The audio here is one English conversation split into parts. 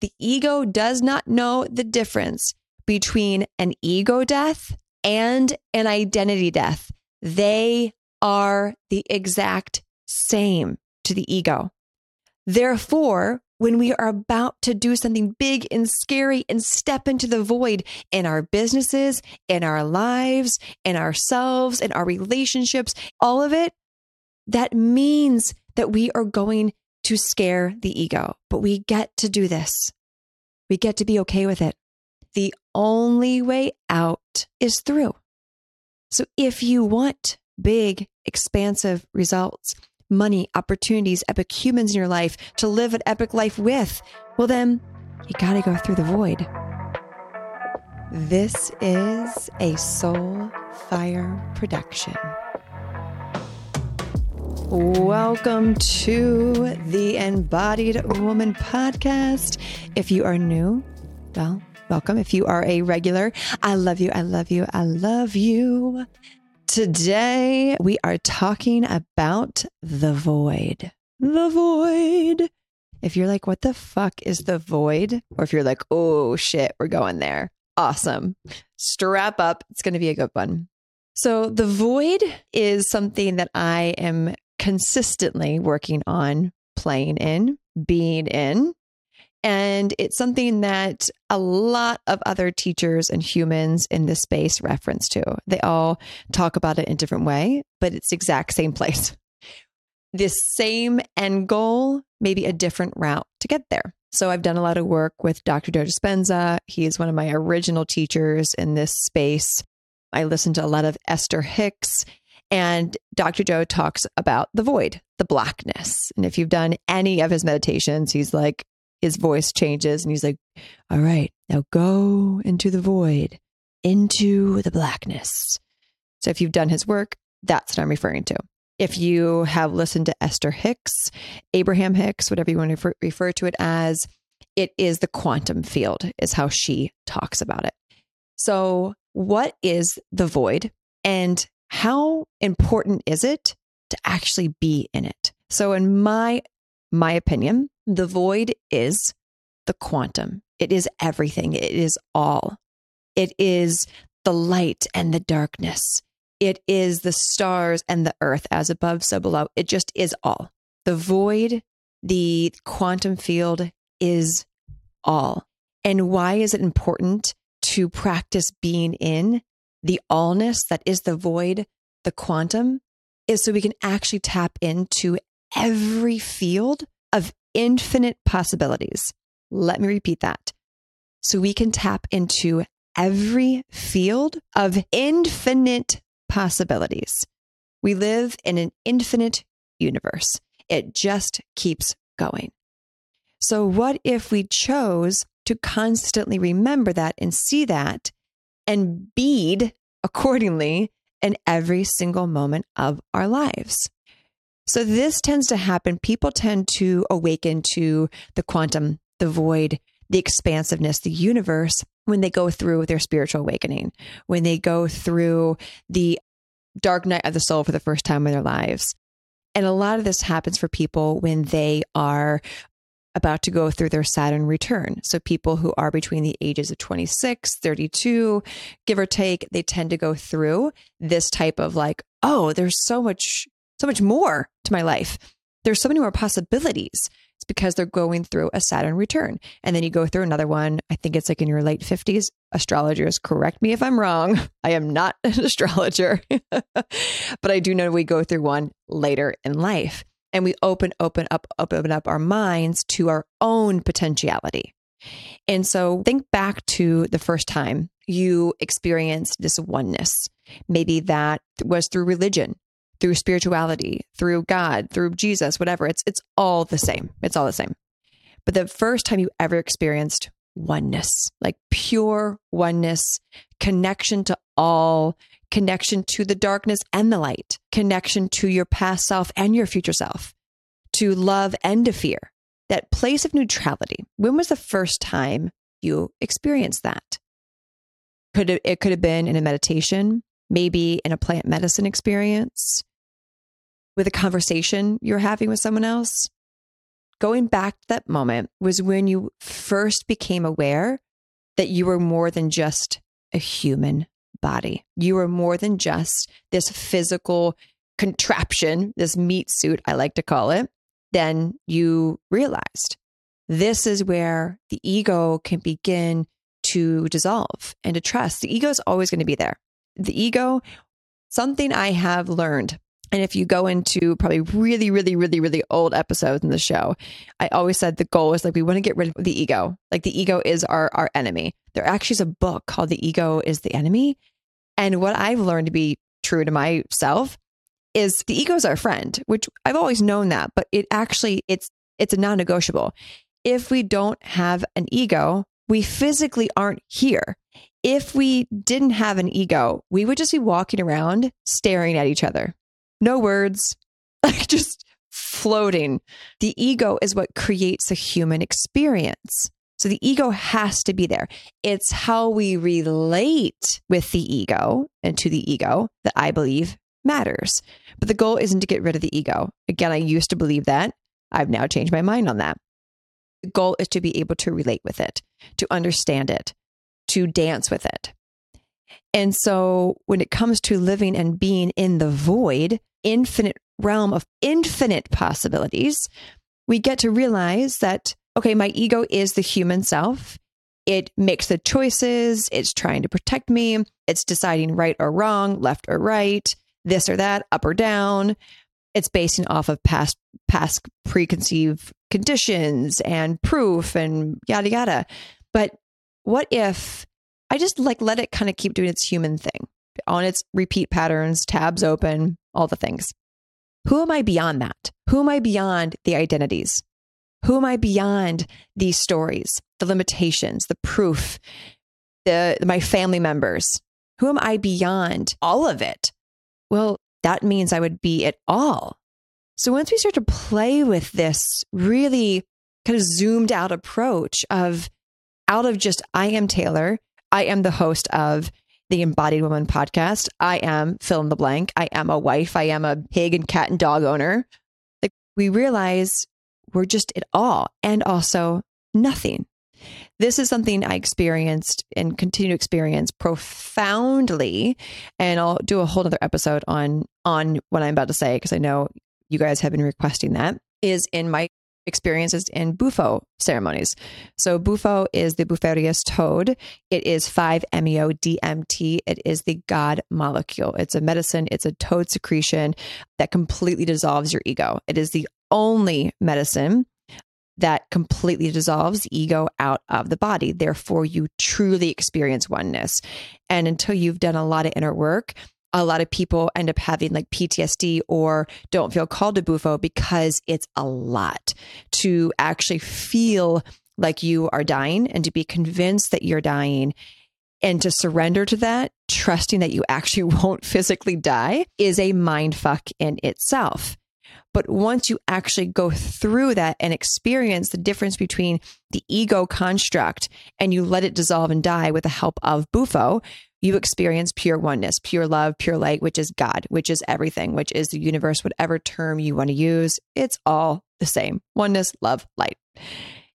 The ego does not know the difference between an ego death and an identity death. They are the exact same to the ego. Therefore, when we are about to do something big and scary and step into the void in our businesses, in our lives, in ourselves, in our relationships, all of it, that means that we are going to scare the ego. But we get to do this. We get to be okay with it. The only way out is through. So if you want big, expansive results, money, opportunities, epic humans in your life to live an epic life with, well, then you got to go through the void. This is a Soul Fire production. Welcome to the Embodied Woman podcast. If you are new, well, welcome. If you are a regular, I love you. I love you. I love you. Today, we are talking about the void. The void. If you're like, what the fuck is the void? Or if you're like, oh shit, we're going there. Awesome. Strap up. It's going to be a good one. So, the void is something that I am consistently working on playing in, being in. And it's something that a lot of other teachers and humans in this space reference to. They all talk about it in different way, but it's the exact same place. This same end goal, maybe a different route to get there. So I've done a lot of work with Dr. Joe Dispenza. He is one of my original teachers in this space. I listen to a lot of Esther Hicks and Dr. Joe talks about the void, the blackness. And if you've done any of his meditations, he's like, his voice changes and he's like, All right, now go into the void, into the blackness. So if you've done his work, that's what I'm referring to. If you have listened to Esther Hicks, Abraham Hicks, whatever you want to refer, refer to it as, it is the quantum field, is how she talks about it. So, what is the void and how important is it to actually be in it? So, in my my opinion, the void is the quantum. It is everything. It is all. It is the light and the darkness. It is the stars and the earth as above, so below. It just is all. The void, the quantum field is all. And why is it important to practice being in the allness that is the void, the quantum? Is so we can actually tap into every field of infinite possibilities. Let me repeat that. So we can tap into every field of infinite possibilities. We live in an infinite universe. It just keeps going. So, what if we chose to constantly remember that and see that and bead accordingly in every single moment of our lives? So this tends to happen. People tend to awaken to the quantum, the void, the expansiveness, the universe when they go through their spiritual awakening, when they go through the dark night of the soul for the first time in their lives. And a lot of this happens for people when they are about to go through their Saturn return. So people who are between the ages of 26, 32, give or take, they tend to go through this type of like, oh, there's so much so much more to my life. There's so many more possibilities. It's because they're going through a Saturn return. And then you go through another one. I think it's like in your late 50s. Astrologers, correct me if I'm wrong. I am not an astrologer, but I do know we go through one later in life. And we open, open up, open up our minds to our own potentiality. And so think back to the first time you experienced this oneness. Maybe that was through religion through spirituality, through God, through Jesus, whatever. It's it's all the same. It's all the same. But the first time you ever experienced oneness, like pure oneness, connection to all, connection to the darkness and the light, connection to your past self and your future self, to love and to fear, that place of neutrality. When was the first time you experienced that? Could it, it could have been in a meditation, maybe in a plant medicine experience, with a conversation you're having with someone else. going back to that moment was when you first became aware that you were more than just a human body. You are more than just this physical contraption, this meat suit, I like to call it. Then you realized this is where the ego can begin to dissolve and to trust. The ego is always going to be there. The ego, something I have learned and if you go into probably really, really, really, really old episodes in the show, I always said the goal is like we want to get rid of the ego. Like the ego is our our enemy. There actually is a book called The Ego is the Enemy. And what I've learned to be true to myself is the ego is our friend, which I've always known that, but it actually it's it's a non-negotiable. If we don't have an ego, we physically aren't here. If we didn't have an ego, we would just be walking around staring at each other no words, like just floating. The ego is what creates a human experience. So the ego has to be there. It's how we relate with the ego and to the ego that I believe matters. But the goal isn't to get rid of the ego. Again, I used to believe that. I've now changed my mind on that. The goal is to be able to relate with it, to understand it, to dance with it. And so when it comes to living and being in the void, infinite realm of infinite possibilities, we get to realize that, okay, my ego is the human self. It makes the choices, it's trying to protect me, it's deciding right or wrong, left or right, this or that, up or down. It's basing off of past past preconceived conditions and proof and yada yada. But what if I just like let it kind of keep doing its human thing on its repeat patterns, tabs open, all the things. Who am I beyond that? Who am I beyond the identities? Who am I beyond these stories, the limitations, the proof, the my family members? Who am I beyond all of it? Well, that means I would be it all. So once we start to play with this really kind of zoomed out approach of out of just I am Taylor, I am the host of the Embodied Woman podcast. I am fill in the blank. I am a wife. I am a pig and cat and dog owner. Like we realize we're just it all and also nothing. This is something I experienced and continue to experience profoundly. And I'll do a whole other episode on on what I'm about to say because I know you guys have been requesting that. Is in my experiences in Bufo ceremonies. So Bufo is the Bufo alvarius toad. It is 5-MeO-DMT. It is the God molecule. It's a medicine. It's a toad secretion that completely dissolves your ego. It is the only medicine that completely dissolves ego out of the body. Therefore, you truly experience oneness. And until you've done a lot of inner work, a lot of people end up having like PTSD or don't feel called to Bufo because it's a lot to actually feel like you are dying and to be convinced that you're dying and to surrender to that, trusting that you actually won't physically die is a mind fuck in itself. But once you actually go through that and experience the difference between the ego construct and you let it dissolve and die with the help of Bufo, you experience pure oneness, pure love, pure light, which is God, which is everything, which is the universe, whatever term you want to use. It's all the same oneness, love, light.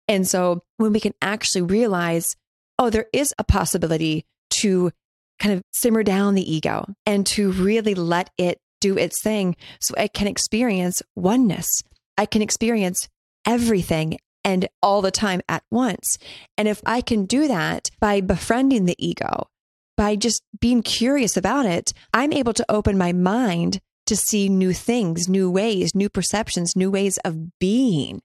And so when we can actually realize, oh, there is a possibility to kind of simmer down the ego and to really let it do its thing so I can experience oneness. I can experience everything and all the time at once. And if I can do that by befriending the ego, by just being curious about it, I'm able to open my mind to see new things, new ways, new perceptions, new ways of being.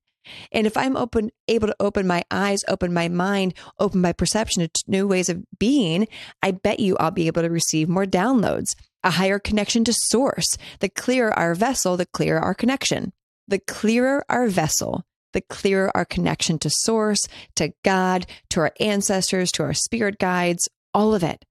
And if I'm open, able to open my eyes, open my mind, open my perception to new ways of being, I bet you I'll be able to receive more downloads, a higher connection to source. The clearer our vessel, the clearer our connection. The clearer our vessel, the clearer our connection to source, to God, to our ancestors, to our spirit guides, all of it.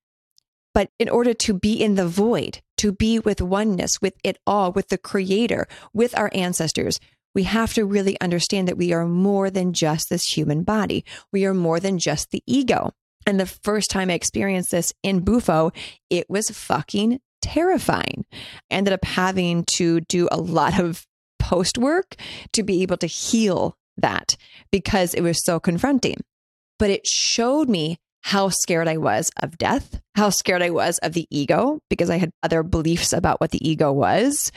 But in order to be in the void, to be with oneness, with it all, with the creator, with our ancestors, we have to really understand that we are more than just this human body. We are more than just the ego. And the first time I experienced this in Bufo, it was fucking terrifying. I ended up having to do a lot of post work to be able to heal that because it was so confronting. But it showed me how scared I was of death, how scared I was of the ego because I had other beliefs about what the ego was.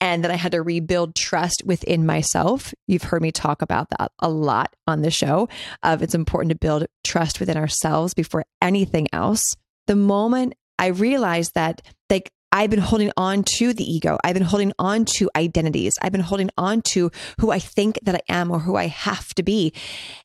And that I had to rebuild trust within myself. You've heard me talk about that a lot on the show of it's important to build trust within ourselves before anything else. The moment I realized that I've been holding on to the ego. I've been holding on to identities. I've been holding on to who I think that I am or who I have to be.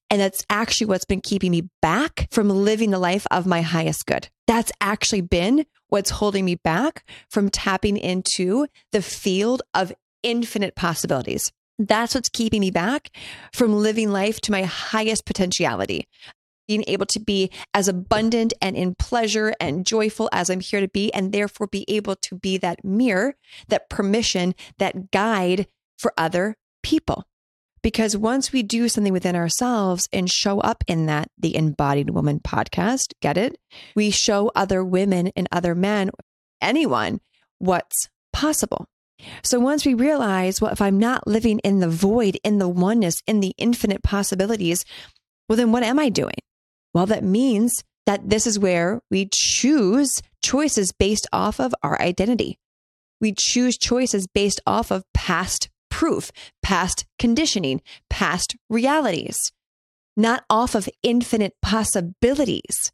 And that's actually what's been keeping me back from living the life of my highest good. That's actually been what's holding me back from tapping into the field of infinite possibilities. That's what's keeping me back from living life to my highest potentiality being able to be as abundant and in pleasure and joyful as I'm here to be, and therefore be able to be that mirror, that permission, that guide for other people. Because once we do something within ourselves and show up in that, the Embodied Woman podcast, get it? We show other women and other men, anyone, what's possible. So once we realize, well, if I'm not living in the void, in the oneness, in the infinite possibilities, well, then what am I doing? Well, that means that this is where we choose choices based off of our identity. We choose choices based off of past proof, past conditioning, past realities, not off of infinite possibilities.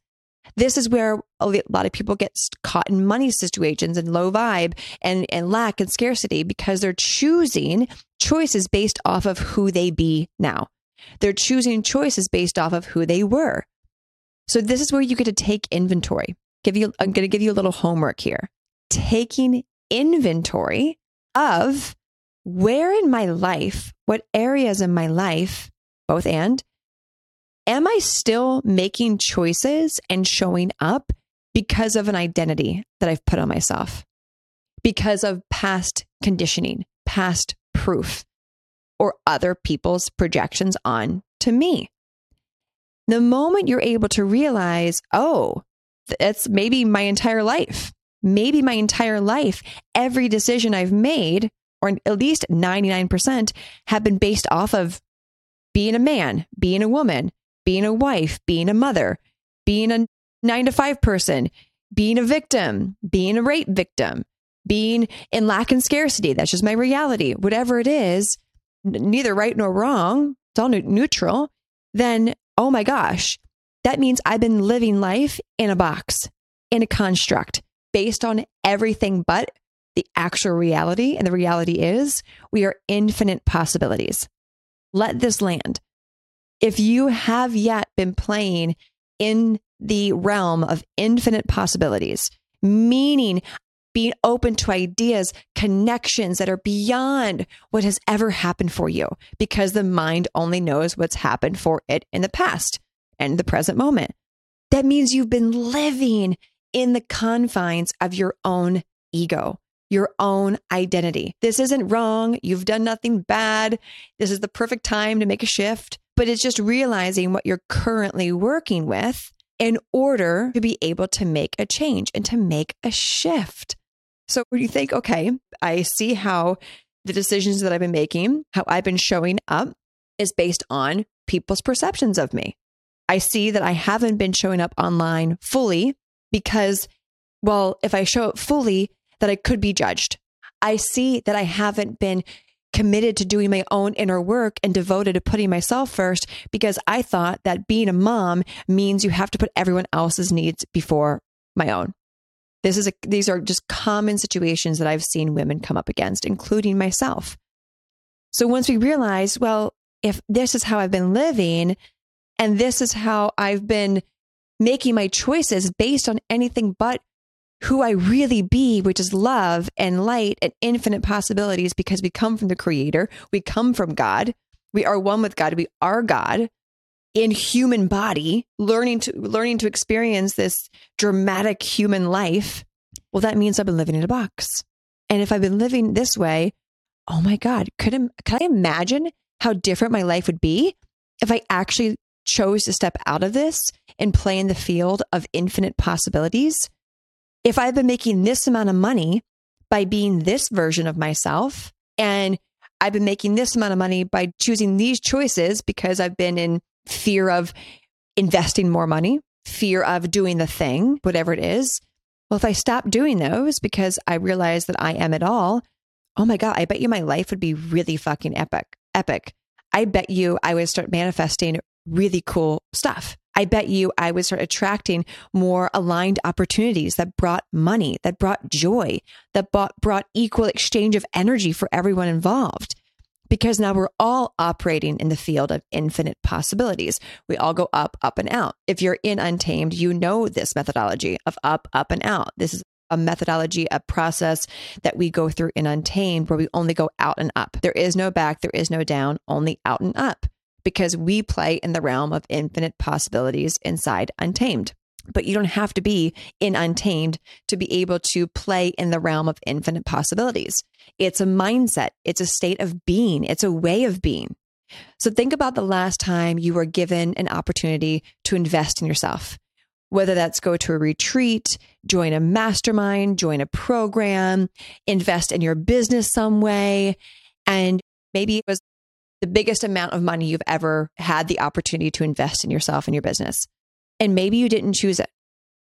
This is where a lot of people get caught in money situations and low vibe and, and lack and scarcity because they're choosing choices based off of who they be now. They're choosing choices based off of who they were. So this is where you get to take inventory. Give you I'm going to give you a little homework here. Taking inventory of where in my life, what areas in my life, both and am I still making choices and showing up because of an identity that I've put on myself? Because of past conditioning, past proof, or other people's projections on to me. The moment you're able to realize, oh, that's maybe my entire life, maybe my entire life, every decision I've made, or at least 99%, have been based off of being a man, being a woman, being a wife, being a mother, being a nine to five person, being a victim, being a rape victim, being in lack and scarcity. That's just my reality. Whatever it is, neither right nor wrong, it's all neutral. Then oh my gosh, that means I've been living life in a box, in a construct based on everything but the actual reality. And the reality is we are infinite possibilities. Let this land. If you have yet been playing in the realm of infinite possibilities, meaning being open to ideas, connections that are beyond what has ever happened for you, because the mind only knows what's happened for it in the past and the present moment. That means you've been living in the confines of your own ego, your own identity. This isn't wrong. You've done nothing bad. This is the perfect time to make a shift, but it's just realizing what you're currently working with in order to be able to make a change and to make a shift. So you think, okay, I see how the decisions that I've been making, how I've been showing up is based on people's perceptions of me. I see that I haven't been showing up online fully because, well, if I show up fully, that I could be judged. I see that I haven't been committed to doing my own inner work and devoted to putting myself first because I thought that being a mom means you have to put everyone else's needs before my own. This is a, these are just common situations that I've seen women come up against, including myself. So once we realize, well, if this is how I've been living and this is how I've been making my choices based on anything but who I really be, which is love and light and infinite possibilities because we come from the creator, we come from God, we are one with God, we are God in human body, learning to learning to experience this dramatic human life, well, that means I've been living in a box. And if I've been living this way, oh my God, could, could I imagine how different my life would be if I actually chose to step out of this and play in the field of infinite possibilities? If I've been making this amount of money by being this version of myself and I've been making this amount of money by choosing these choices because I've been in fear of investing more money, fear of doing the thing, whatever it is. Well, if I stop doing those because I realize that I am it all, oh my God, I bet you my life would be really fucking epic. Epic. I bet you I would start manifesting really cool stuff. I bet you I would start attracting more aligned opportunities that brought money, that brought joy, that brought, brought equal exchange of energy for everyone involved. Because now we're all operating in the field of infinite possibilities. We all go up, up, and out. If you're in Untamed, you know this methodology of up, up, and out. This is a methodology, a process that we go through in Untamed where we only go out and up. There is no back, there is no down, only out and up because we play in the realm of infinite possibilities inside Untamed. But you don't have to be in Untamed to be able to play in the realm of infinite possibilities. It's a mindset, it's a state of being, it's a way of being. So think about the last time you were given an opportunity to invest in yourself, whether that's go to a retreat, join a mastermind, join a program, invest in your business some way. And maybe it was the biggest amount of money you've ever had the opportunity to invest in yourself and your business. And maybe you didn't choose it.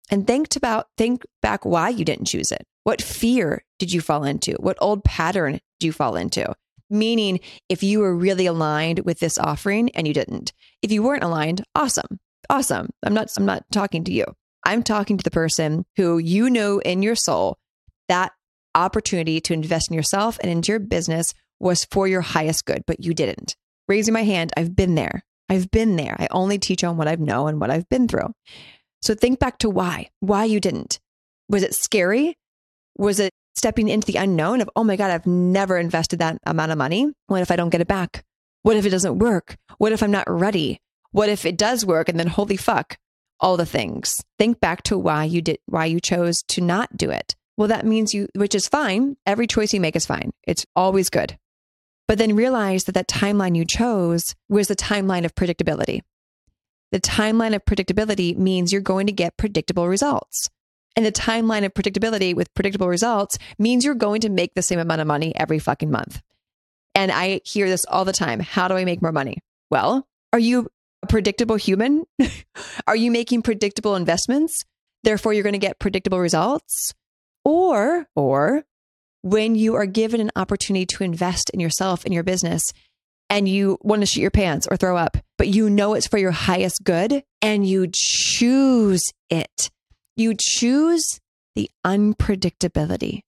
And think about think back why you didn't choose it. What fear did you fall into? What old pattern did you fall into? Meaning, if you were really aligned with this offering and you didn't. If you weren't aligned, awesome. Awesome. I'm not I'm not talking to you. I'm talking to the person who you know in your soul that opportunity to invest in yourself and into your business was for your highest good, but you didn't. Raising my hand, I've been there. I've been there. I only teach on what I've known and what I've been through. So think back to why, why you didn't. Was it scary? Was it stepping into the unknown of, oh my God, I've never invested that amount of money? What if I don't get it back? What if it doesn't work? What if I'm not ready? What if it does work and then holy fuck, all the things. Think back to why you did, why you chose to not do it. Well, that means you, which is fine. Every choice you make is fine. It's always good but then realize that that timeline you chose was the timeline of predictability. The timeline of predictability means you're going to get predictable results. And the timeline of predictability with predictable results means you're going to make the same amount of money every fucking month. And I hear this all the time. How do I make more money? Well, are you a predictable human? are you making predictable investments? Therefore, you're going to get predictable results? Or, or when you are given an opportunity to invest in yourself and your business and you want to shoot your pants or throw up, but you know it's for your highest good and you choose it. You choose the unpredictability.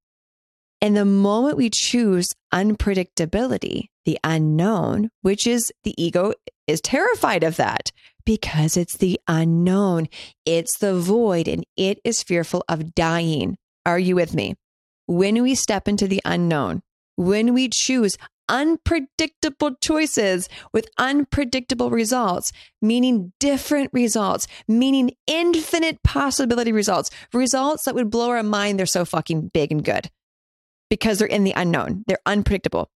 And the moment we choose unpredictability, the unknown, which is the ego is terrified of that because it's the unknown, it's the void, and it is fearful of dying. Are you with me? When we step into the unknown, when we choose unpredictable choices with unpredictable results, meaning different results, meaning infinite possibility results, results that would blow our mind. They're so fucking big and good because they're in the unknown, they're unpredictable.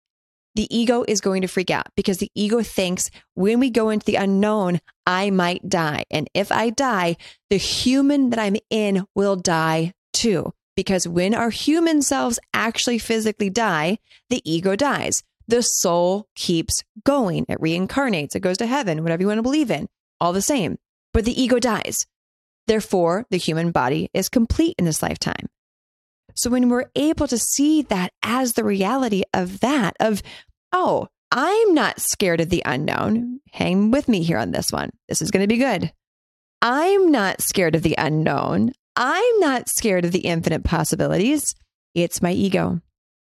The ego is going to freak out because the ego thinks when we go into the unknown, I might die. And if I die, the human that I'm in will die too. Because when our human selves actually physically die, the ego dies. The soul keeps going. It reincarnates. It goes to heaven, whatever you want to believe in, all the same. But the ego dies. Therefore, the human body is complete in this lifetime. So when we're able to see that as the reality of that, of, oh, I'm not scared of the unknown. Hang with me here on this one. This is going to be good. I'm not scared of the unknown. I'm not scared of the infinite possibilities. It's my ego.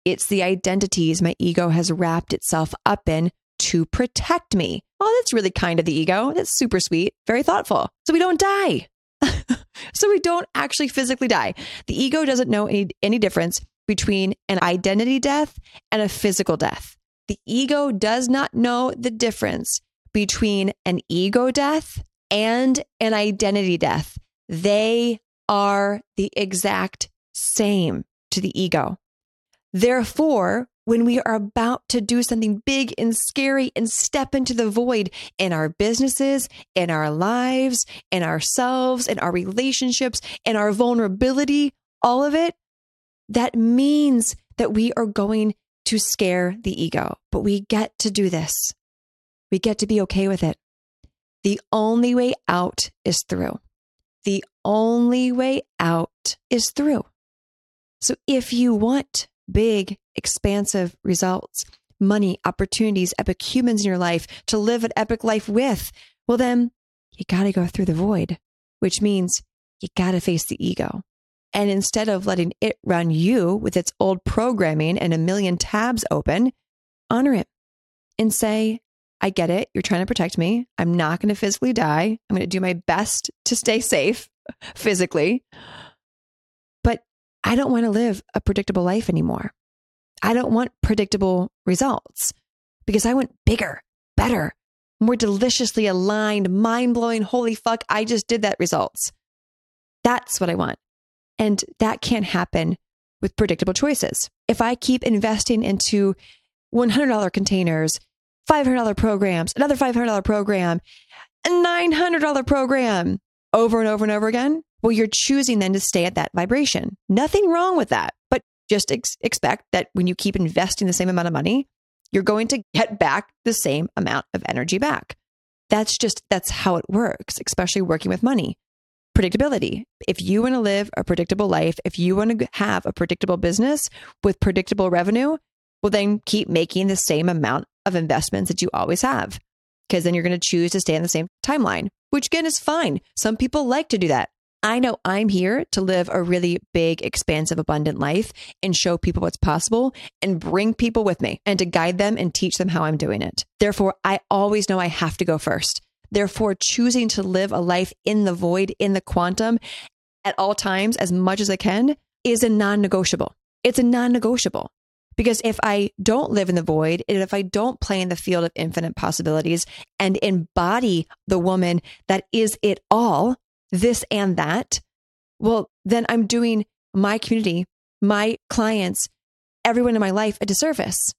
It's the identities my ego has wrapped itself up in to protect me. Oh, that's really kind of the ego. That's super sweet, very thoughtful. So we don't die. so we don't actually physically die. The ego doesn't know any, any difference between an identity death and a physical death. The ego does not know the difference between an ego death and an identity death. They are the exact same to the ego. Therefore, when we are about to do something big and scary and step into the void in our businesses, in our lives, in ourselves, in our relationships, in our vulnerability, all of it, that means that we are going to scare the ego, but we get to do this. We get to be okay with it. The only way out is through. The only way out is through. So if you want big, expansive results, money, opportunities, epic humans in your life to live an epic life with, well, then you got to go through the void, which means you got to face the ego. And instead of letting it run you with its old programming and a million tabs open, honor it and say, I get it. You're trying to protect me. I'm not going to physically die. I'm going to do my best to stay safe physically. But I don't want to live a predictable life anymore. I don't want predictable results because I want bigger, better, more deliciously aligned, mind blowing, holy fuck, I just did that results. That's what I want. And that can't happen with predictable choices. If I keep investing into $100 containers, $500 programs, another $500 program, a $900 program over and over and over again, well, you're choosing then to stay at that vibration. Nothing wrong with that, but just ex- expect that when you keep investing the same amount of money, you're going to get back the same amount of energy back. That's just, that's how it works, especially working with money predictability. If you want to live a predictable life, if you want to have a predictable business with predictable revenue, well, then keep making the same amount of investments that you always have. Because then you're going to choose to stay on the same timeline, which again is fine. Some people like to do that. I know I'm here to live a really big, expansive, abundant life and show people what's possible and bring people with me and to guide them and teach them how I'm doing it. Therefore, I always know I have to go first. Therefore, choosing to live a life in the void, in the quantum at all times, as much as I can, is a non negotiable. It's a non negotiable. Because if I don't live in the void, and if I don't play in the field of infinite possibilities and embody the woman that is it all, this and that, well, then I'm doing my community, my clients, everyone in my life a disservice.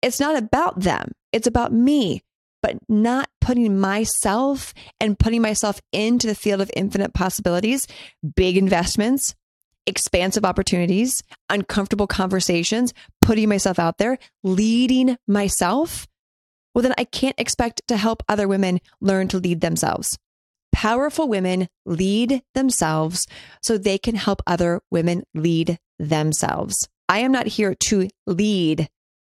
It's not about them, it's about me but not putting myself and putting myself into the field of infinite possibilities, big investments, expansive opportunities, uncomfortable conversations, putting myself out there, leading myself, well, then I can't expect to help other women learn to lead themselves. Powerful women lead themselves so they can help other women lead themselves. I am not here to lead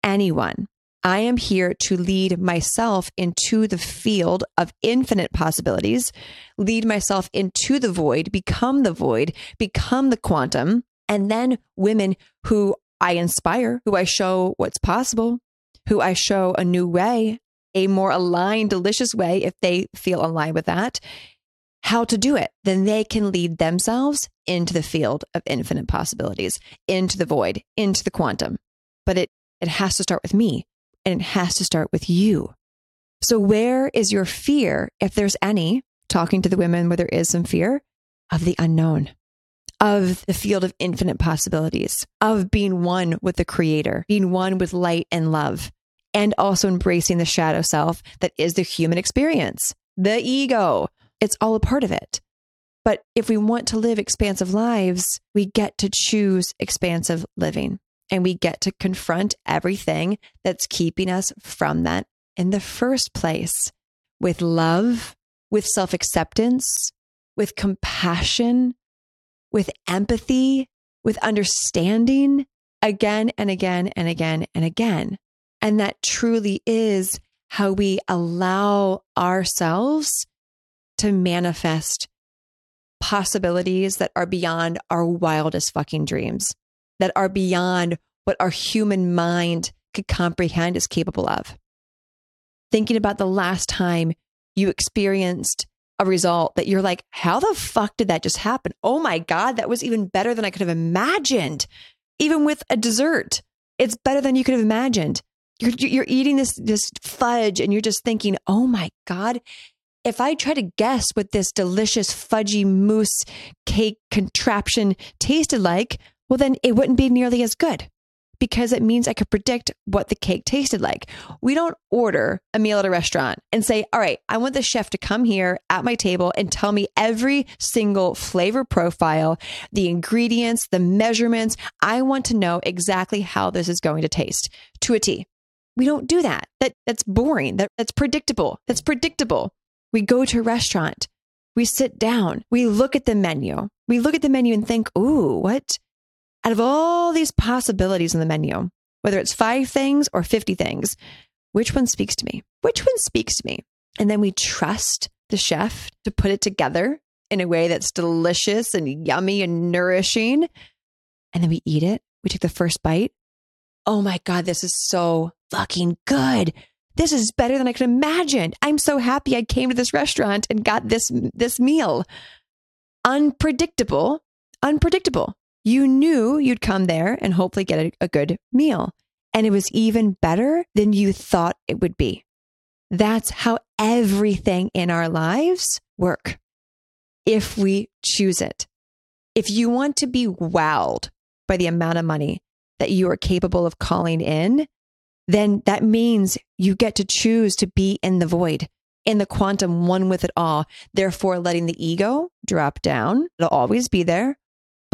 anyone. I am here to lead myself into the field of infinite possibilities, lead myself into the void, become the void, become the quantum. And then women who I inspire, who I show what's possible, who I show a new way, a more aligned, delicious way, if they feel aligned with that, how to do it, then they can lead themselves into the field of infinite possibilities, into the void, into the quantum. But it, it has to start with me and it has to start with you. So, where is your fear, if there's any, talking to the women where there is some fear of the unknown, of the field of infinite possibilities, of being one with the creator, being one with light and love, and also embracing the shadow self that is the human experience, the ego. It's all a part of it. But if we want to live expansive lives, we get to choose expansive living and we get to confront everything that's keeping us from that in the first place with love, with self acceptance, with compassion, with empathy, with understanding again and again and again and again. And that truly is how we allow ourselves to manifest possibilities that are beyond our wildest fucking dreams that are beyond what our human mind could comprehend is capable of. Thinking about the last time you experienced a result that you're like, how the fuck did that just happen? Oh my God, that was even better than I could have imagined. Even with a dessert, it's better than you could have imagined. You're, you're eating this, this fudge and you're just thinking, oh my God, if I try to guess what this delicious fudgy mousse cake contraption tasted like, well, then it wouldn't be nearly as good because it means I could predict what the cake tasted like. We don't order a meal at a restaurant and say, All right, I want the chef to come here at my table and tell me every single flavor profile, the ingredients, the measurements. I want to know exactly how this is going to taste to a T. We don't do that. That that's boring. That that's predictable. That's predictable. We go to a restaurant. We sit down. We look at the menu. We look at the menu and think, "Ooh, what out of all these possibilities in the menu, whether it's five things or 50 things, which one speaks to me? Which one speaks to me? And then we trust the chef to put it together in a way that's delicious and yummy and nourishing. And then we eat it. We take the first bite. Oh my God, this is so fucking good. This is better than I could imagine. I'm so happy I came to this restaurant and got this this meal. Unpredictable, unpredictable. You knew you'd come there and hopefully get a, a good meal. And it was even better than you thought it would be. That's how everything in our lives work if we choose it. If you want to be wowed by the amount of money that you are capable of calling in, then that means you get to choose to be in the void, in the quantum one with it all. Therefore, letting the ego drop down. It'll always be there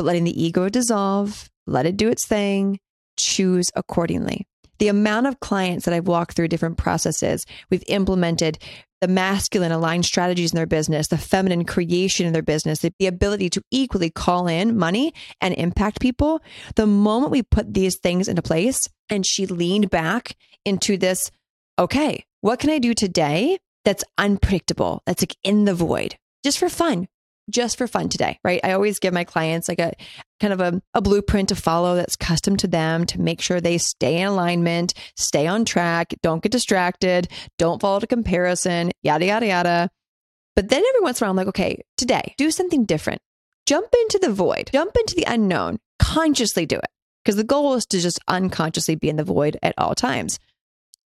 but letting the ego dissolve, let it do its thing, choose accordingly. The amount of clients that I've walked through different processes, we've implemented the masculine aligned strategies in their business, the feminine creation in their business, the ability to equally call in money and impact people. The moment we put these things into place and she leaned back into this, okay, what can I do today that's unpredictable, that's like in the void, just for fun, just for fun today, right? I always give my clients like a kind of a, a blueprint to follow that's custom to them to make sure they stay in alignment, stay on track, don't get distracted, don't fall to comparison, yada, yada, yada. But then every once in a while, I'm like, okay, today, do something different. Jump into the void, jump into the unknown, consciously do it. Because the goal is to just unconsciously be in the void at all times.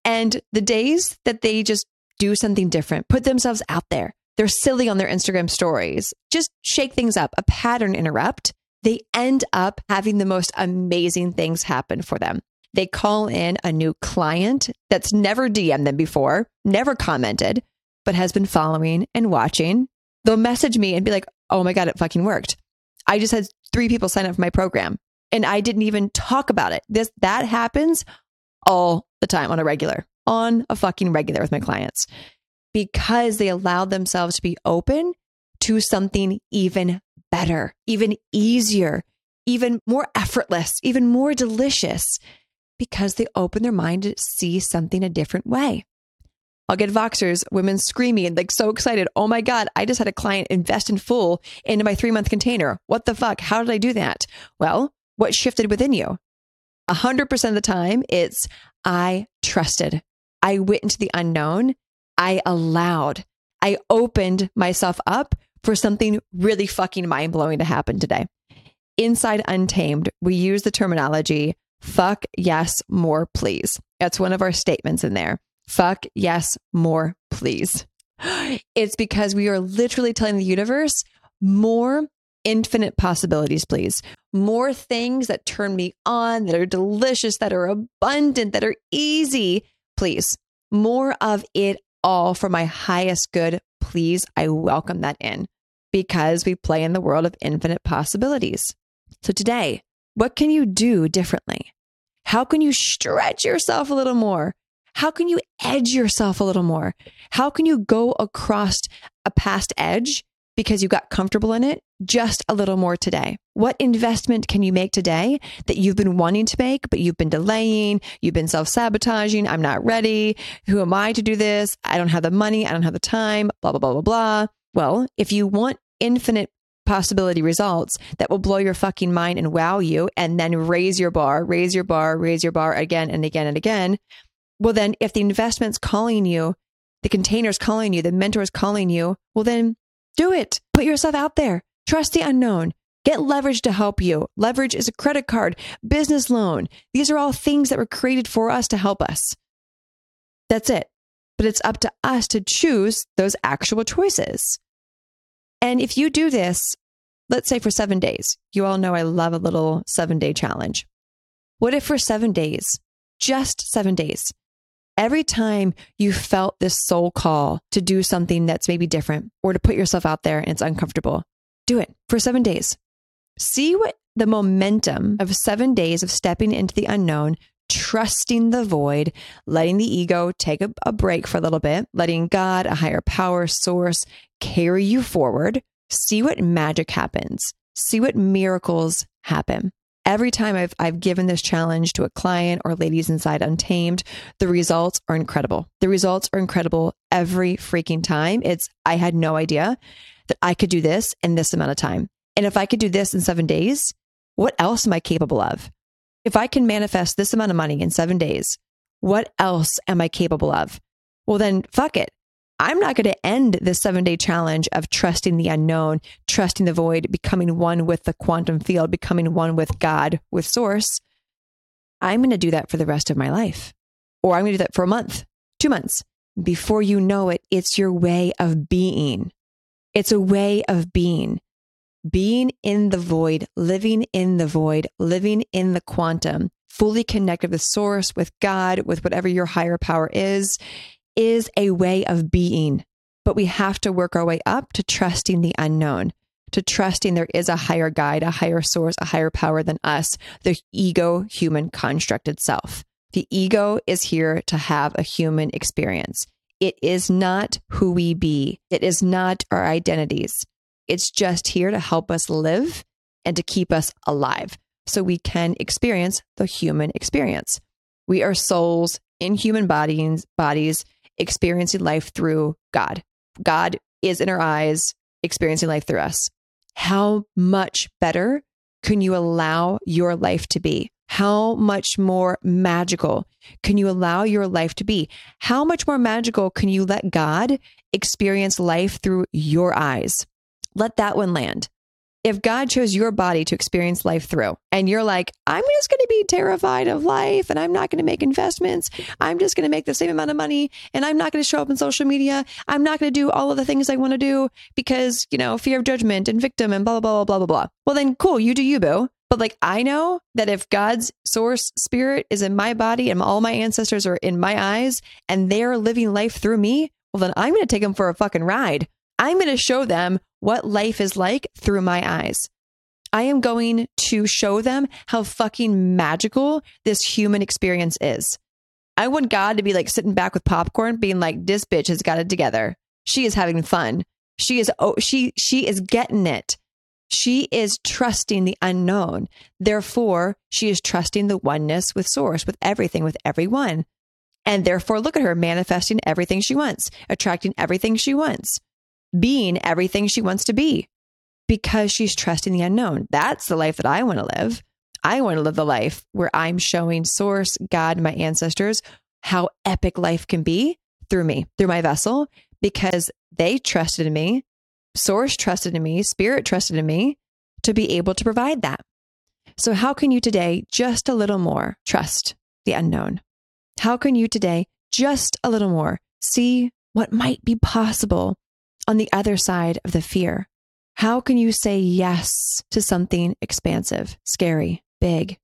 And the days that they just do something different, put themselves out there, they're silly on their Instagram stories. Just shake things up, a pattern interrupt. They end up having the most amazing things happen for them. They call in a new client that's never DM'd them before, never commented, but has been following and watching. They'll message me and be like, oh my God, it fucking worked. I just had three people sign up for my program and I didn't even talk about it. This that happens all the time on a regular, on a fucking regular with my clients because they allowed themselves to be open to something even better, even easier, even more effortless, even more delicious, because they opened their mind to see something a different way. I'll get Voxers, women screaming, and like so excited. Oh my God, I just had a client invest in full into my three month container. What the fuck? How did I do that? Well, what shifted within you? 100% of the time, it's I trusted. I went into the unknown I allowed, I opened myself up for something really fucking mind blowing to happen today. Inside Untamed, we use the terminology fuck yes, more please. That's one of our statements in there. Fuck yes, more please. It's because we are literally telling the universe more infinite possibilities, please. More things that turn me on, that are delicious, that are abundant, that are easy, please. More of it all for my highest good, please, I welcome that in because we play in the world of infinite possibilities. So today, what can you do differently? How can you stretch yourself a little more? How can you edge yourself a little more? How can you go across a past edge because you got comfortable in it just a little more today? What investment can you make today that you've been wanting to make, but you've been delaying? You've been self sabotaging. I'm not ready. Who am I to do this? I don't have the money. I don't have the time, blah, blah, blah, blah, blah. Well, if you want infinite possibility results that will blow your fucking mind and wow you and then raise your bar, raise your bar, raise your bar again and again and again. Well, then if the investment's calling you, the container's calling you, the mentor's calling you, well, then do it. Put yourself out there. Trust the unknown. Get leverage to help you. Leverage is a credit card, business loan. These are all things that were created for us to help us. That's it. But it's up to us to choose those actual choices. And if you do this, let's say for seven days, you all know I love a little seven day challenge. What if for seven days, just seven days, every time you felt this soul call to do something that's maybe different or to put yourself out there and it's uncomfortable, do it for seven days. See what the momentum of seven days of stepping into the unknown, trusting the void, letting the ego take a, a, break for a little bit, letting God, a higher power source, carry you forward. See what magic happens. See what miracles happen. Every time I've, I've given this challenge to a client or ladies inside Untamed, the results are incredible. The results are incredible every freaking time. It's, I had no idea that I could do this in this amount of time. And if I could do this in seven days, what else am I capable of? If I can manifest this amount of money in seven days, what else am I capable of? Well, then fuck it. I'm not going to end this seven day challenge of trusting the unknown, trusting the void, becoming one with the quantum field, becoming one with God, with source. I'm going to do that for the rest of my life. Or I'm going to do that for a month, two months. Before you know it, it's your way of being. It's a way of being being in the void, living in the void, living in the quantum, fully connected with source, with God, with whatever your higher power is, is a way of being. But we have to work our way up to trusting the unknown, to trusting there is a higher guide, a higher source, a higher power than us, the ego human construct itself. The ego is here to have a human experience. It is not who we be. It is not our identities. It's just here to help us live and to keep us alive so we can experience the human experience. We are souls in human bodies, bodies experiencing life through God. God is in our eyes, experiencing life through us. How much better can you allow your life to be? How much more magical can you allow your life to be? How much more magical can you let God experience life through your eyes? let that one land. If God chose your body to experience life through, and you're like, I'm just going to be terrified of life and I'm not going to make investments, I'm just going to make the same amount of money and I'm not going to show up in social media, I'm not going to do all of the things I want to do because, you know, fear of judgment and victim and blah, blah, blah, blah, blah, blah. Well, then cool, you do you, boo. But like, I know that if God's source spirit is in my body and all my ancestors are in my eyes and they're living life through me, well, then I'm going to take them for a fucking ride. I'm going to show them what life is like through my eyes. I am going to show them how fucking magical this human experience is. I want God to be like sitting back with popcorn, being like, this bitch has got it together. She is having fun. She is, oh, she, she is getting it. She is trusting the unknown. Therefore, she is trusting the oneness with source, with everything, with everyone. And therefore, look at her manifesting everything she wants, attracting everything she wants being everything she wants to be because she's trusting the unknown. That's the life that I want to live. I want to live the life where I'm showing source, God, my ancestors, how epic life can be through me, through my vessel, because they trusted in me, source trusted in me, spirit trusted in me to be able to provide that. So, how can you today just a little more trust the unknown? How can you today just a little more see what might be possible on the other side of the fear? How can you say yes to something expansive, scary, big?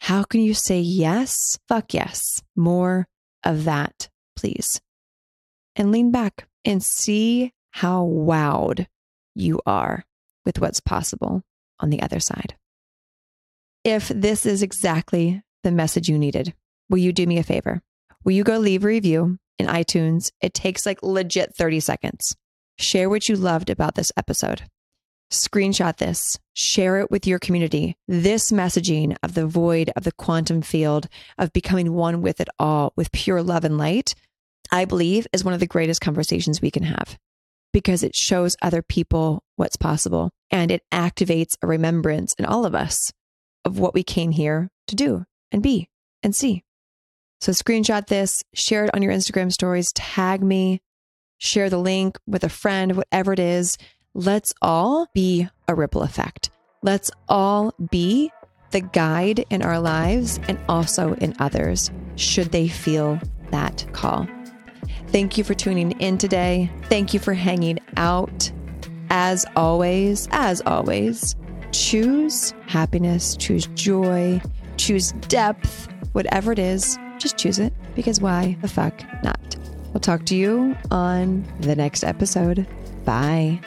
How can you say yes? Fuck yes. More of that, please. And lean back and see how wowed you are with what's possible on the other side. If this is exactly the message you needed, will you do me a favor? Will you go leave a review in iTunes? It takes like legit 30 seconds. Share what you loved about this episode. Screenshot this, share it with your community. This messaging of the void of the quantum field, of becoming one with it all, with pure love and light, I believe is one of the greatest conversations we can have because it shows other people what's possible and it activates a remembrance in all of us of what we came here to do and be and see. So screenshot this, share it on your Instagram stories, tag me, share the link with a friend, whatever it is. Let's all be a ripple effect. Let's all be the guide in our lives and also in others, should they feel that call. Thank you for tuning in today. Thank you for hanging out. As always, as always, choose happiness, choose joy, choose depth, whatever it is, just choose it because why the fuck not? I'll talk to you on the next episode. Bye.